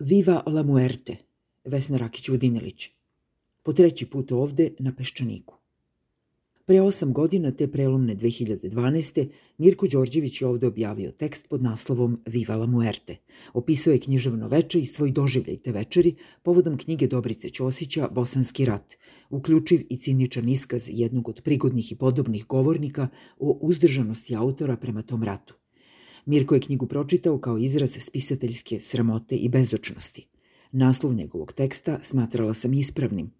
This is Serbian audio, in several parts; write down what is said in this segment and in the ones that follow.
Viva la muerte, Vesna Rakić-Vodinelić. Po treći put ovde na Peščaniku. Pre osam godina, te prelomne 2012. Mirko Đorđević je ovde objavio tekst pod naslovom Viva la muerte. Opisao je književno veče i svoj doživljaj te večeri povodom knjige Dobrice Ćosića Bosanski rat, uključiv i ciničan iskaz jednog od prigodnih i podobnih govornika o uzdržanosti autora prema tom ratu. Mirko je knjigu pročitao kao izraz spisateljske sramote i bezočnosti. Naslov njegovog teksta smatrala sam ispravnim.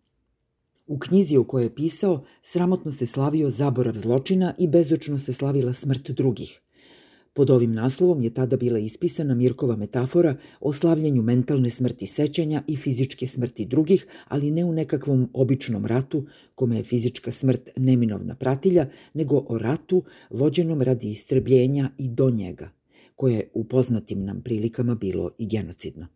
U knjizi o kojoj je pisao, sramotno se slavio zaborav zločina i bezočno se slavila smrt drugih. Pod ovim naslovom je tada bila ispisana Mirkova metafora o slavljenju mentalne smrti sećanja i fizičke smrti drugih, ali ne u nekakvom običnom ratu, kome je fizička smrt neminovna pratilja, nego o ratu vođenom radi istrebljenja i do njega, koje u poznatim nam prilikama bilo i genocidno.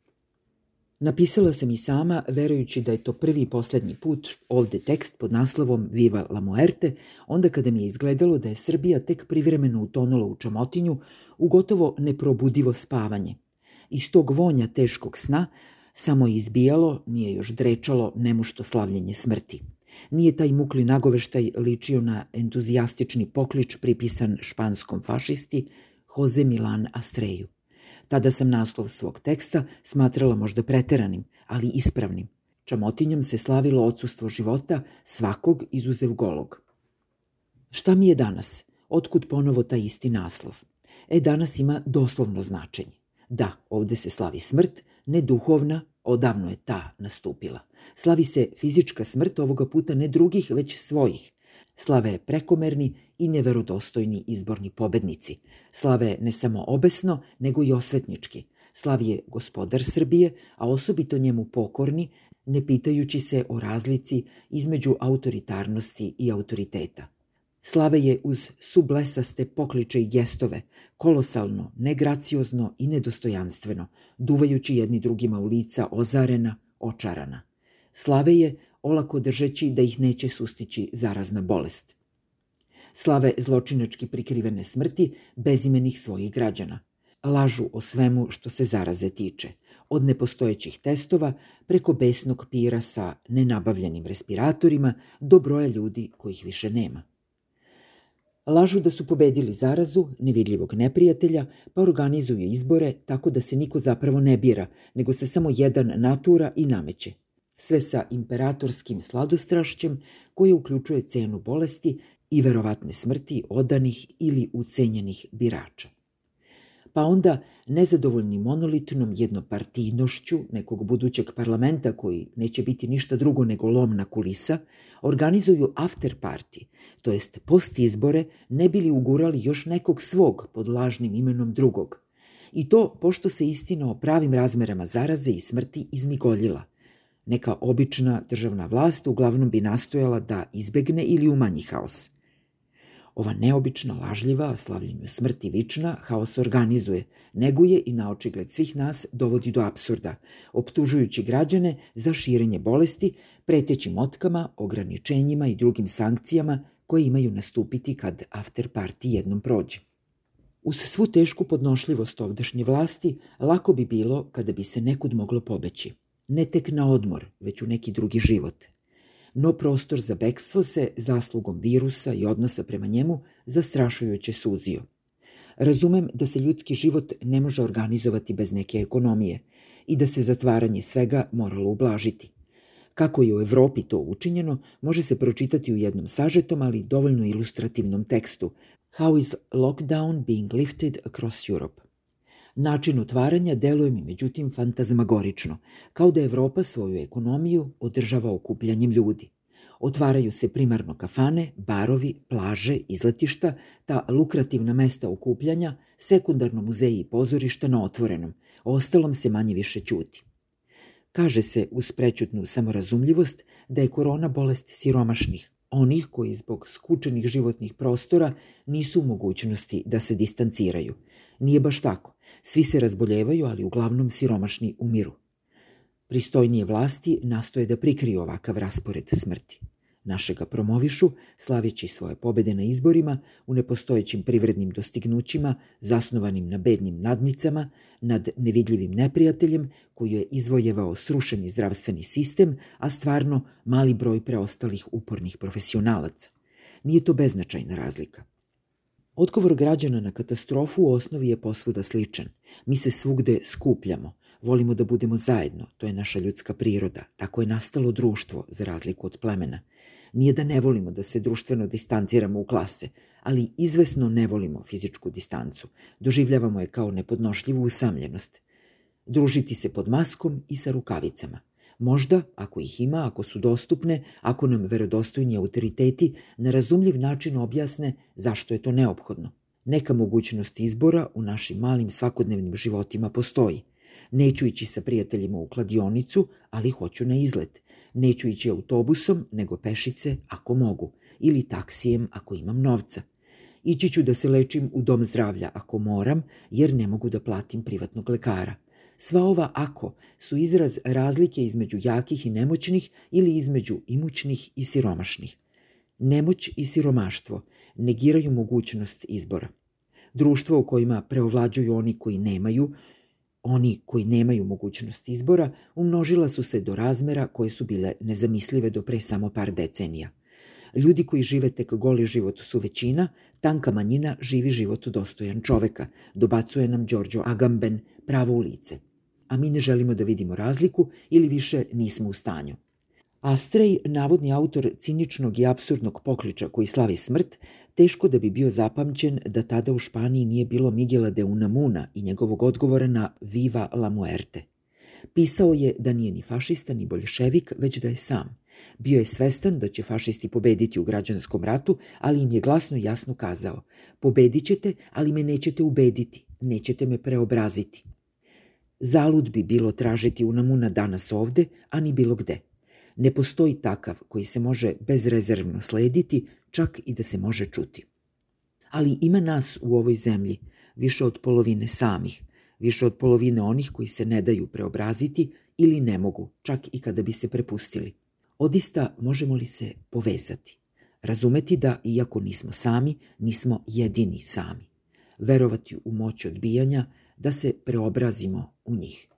Napisala sam i sama, verujući da je to prvi i poslednji put, ovde tekst pod naslovom Viva la muerte, onda kada mi je izgledalo da je Srbija tek privremeno utonula u čamotinju, u gotovo neprobudivo spavanje. Iz tog vonja teškog sna samo je izbijalo, nije još drečalo nemušto slavljenje smrti. Nije taj mukli nagoveštaj ličio na entuzijastični poklič pripisan španskom fašisti Jose Milan Astreju. Tada sam naslov svog teksta smatrala možda preteranim, ali ispravnim. Čamotinjom se slavilo odsustvo života svakog izuzev golog. Šta mi je danas? Otkud ponovo taj isti naslov? E, danas ima doslovno značenje. Da, ovde se slavi smrt, ne duhovna, odavno je ta nastupila. Slavi se fizička smrt ovoga puta ne drugih, već svojih. Slave prekomerni i neverodostojni izborni pobednici. Slave ne samo obesno, nego i osvetnički. Slav je gospodar Srbije, a osobito njemu pokorni, ne pitajući se o razlici između autoritarnosti i autoriteta. Slave je uz sublesaste pokliče i gestove, kolosalno, negraciozno i nedostojanstveno, duvajući jedni drugima u lica ozarena, očarana. Slave je olako držeći da ih neće sustići zarazna bolest. Slave zločinački prikrivene smrti bezimenih svojih građana. Lažu o svemu što se zaraze tiče, od nepostojećih testova preko besnog pira sa nenabavljenim respiratorima do broja ljudi kojih više nema. Lažu da su pobedili zarazu, nevidljivog neprijatelja, pa organizuju izbore tako da se niko zapravo ne bira, nego se samo jedan natura i nameće sve sa imperatorskim sladostrašćem koje uključuje cenu bolesti i verovatne smrti odanih ili ucenjenih birača. Pa onda, nezadovoljni monolitnom jednopartijnošću nekog budućeg parlamenta koji neće biti ništa drugo nego lomna kulisa, organizuju after party, to jest post izbore, ne bili ugurali još nekog svog pod lažnim imenom drugog. I to pošto se istina o pravim razmerama zaraze i smrti izmigoljila, Neka obična državna vlast uglavnom bi nastojala da izbegne ili umanji haos. Ova neobična, lažljiva, slavljenju smrti vična, haos organizuje, neguje i na očigled svih nas dovodi do absurda, optužujući građane za širenje bolesti, preteći motkama, ograničenjima i drugim sankcijama koje imaju nastupiti kad after party jednom prođe. Uz svu tešku podnošljivost ovdašnje vlasti, lako bi bilo kada bi se nekud moglo pobeći ne tek na odmor, već u neki drugi život. No prostor za bekstvo se, zaslugom virusa i odnosa prema njemu, zastrašujuće suzio. Razumem da se ljudski život ne može organizovati bez neke ekonomije i da se zatvaranje svega moralo ublažiti. Kako je u Evropi to učinjeno, može se pročitati u jednom sažetom, ali dovoljno ilustrativnom tekstu How is lockdown being lifted across Europe? Način otvaranja deluje mi međutim fantazmagorično, kao da Evropa svoju ekonomiju održava okupljanjem ljudi. Otvaraju se primarno kafane, barovi, plaže, izletišta, ta lukrativna mesta okupljanja, sekundarno muzeji i pozorišta na otvorenom, ostalom se manje više ćuti. Kaže se uz prećutnu samorazumljivost da je korona bolest siromašnih, onih koji zbog skučenih životnih prostora nisu u mogućnosti da se distanciraju. Nije baš tako. Svi se razboljevaju, ali uglavnom siromašni umiru. Pristojnije vlasti nastoje da prikriju ovakav raspored smrti. Naše ga promovišu, slaveći svoje pobede na izborima, u nepostojećim privrednim dostignućima, zasnovanim na bednim nadnicama, nad nevidljivim neprijateljem koji je izvojevao srušeni zdravstveni sistem, a stvarno mali broj preostalih upornih profesionalaca. Nije to beznačajna razlika. Odgovor građana na katastrofu u osnovi je posvuda sličan. Mi se svugde skupljamo, volimo da budemo zajedno, to je naša ljudska priroda, tako je nastalo društvo, za razliku od plemena. Nije da ne volimo da se društveno distanciramo u klase, ali izvesno ne volimo fizičku distancu. Doživljavamo je kao nepodnošljivu usamljenost. Družiti se pod maskom i sa rukavicama. Možda, ako ih ima, ako su dostupne, ako nam verodostojni autoriteti na razumljiv način objasne zašto je to neophodno. Neka mogućnost izbora u našim malim svakodnevnim životima postoji. Neću ići sa prijateljima u kladionicu, ali hoću na izlet. Neću ići autobusom, nego pešice ako mogu, ili taksijem ako imam novca. Ići ću da se lečim u dom zdravlja ako moram, jer ne mogu da platim privatnog lekara. Sva ova ako su izraz razlike između jakih i nemoćnih ili između imućnih i siromašnih. Nemoć i siromaštvo negiraju mogućnost izbora. Društvo u kojima preovlađuju oni koji nemaju, oni koji nemaju mogućnost izbora, umnožila su se do razmera koje su bile nezamislive do pre samo par decenija. Ljudi koji žive tek goli život su većina, tanka manjina živi život dostojan čoveka, dobacuje nam Đorđo Agamben pravo u lice – a mi ne želimo da vidimo razliku ili više nismo u stanju. Astrej, navodni autor ciničnog i absurdnog pokliča koji slavi smrt, teško da bi bio zapamćen da tada u Španiji nije bilo Miguela de Unamuna i njegovog odgovora na Viva la muerte. Pisao je da nije ni fašista ni boljševik, već da je sam. Bio je svestan da će fašisti pobediti u građanskom ratu, ali im je glasno i jasno kazao Pobedit ćete, ali me nećete ubediti, nećete me preobraziti. Zalud bi bilo tražiti Unamuna danas ovde, a ni bilo gde. Ne postoji takav koji se može bezrezervno slediti, čak i da se može čuti. Ali ima nas u ovoj zemlji, više od polovine samih, više od polovine onih koji se ne daju preobraziti ili ne mogu, čak i kada bi se prepustili. Odista možemo li se povezati? Razumeti da, iako nismo sami, nismo jedini sami. Verovati u moć odbijanja, da se preobrazimo u njih.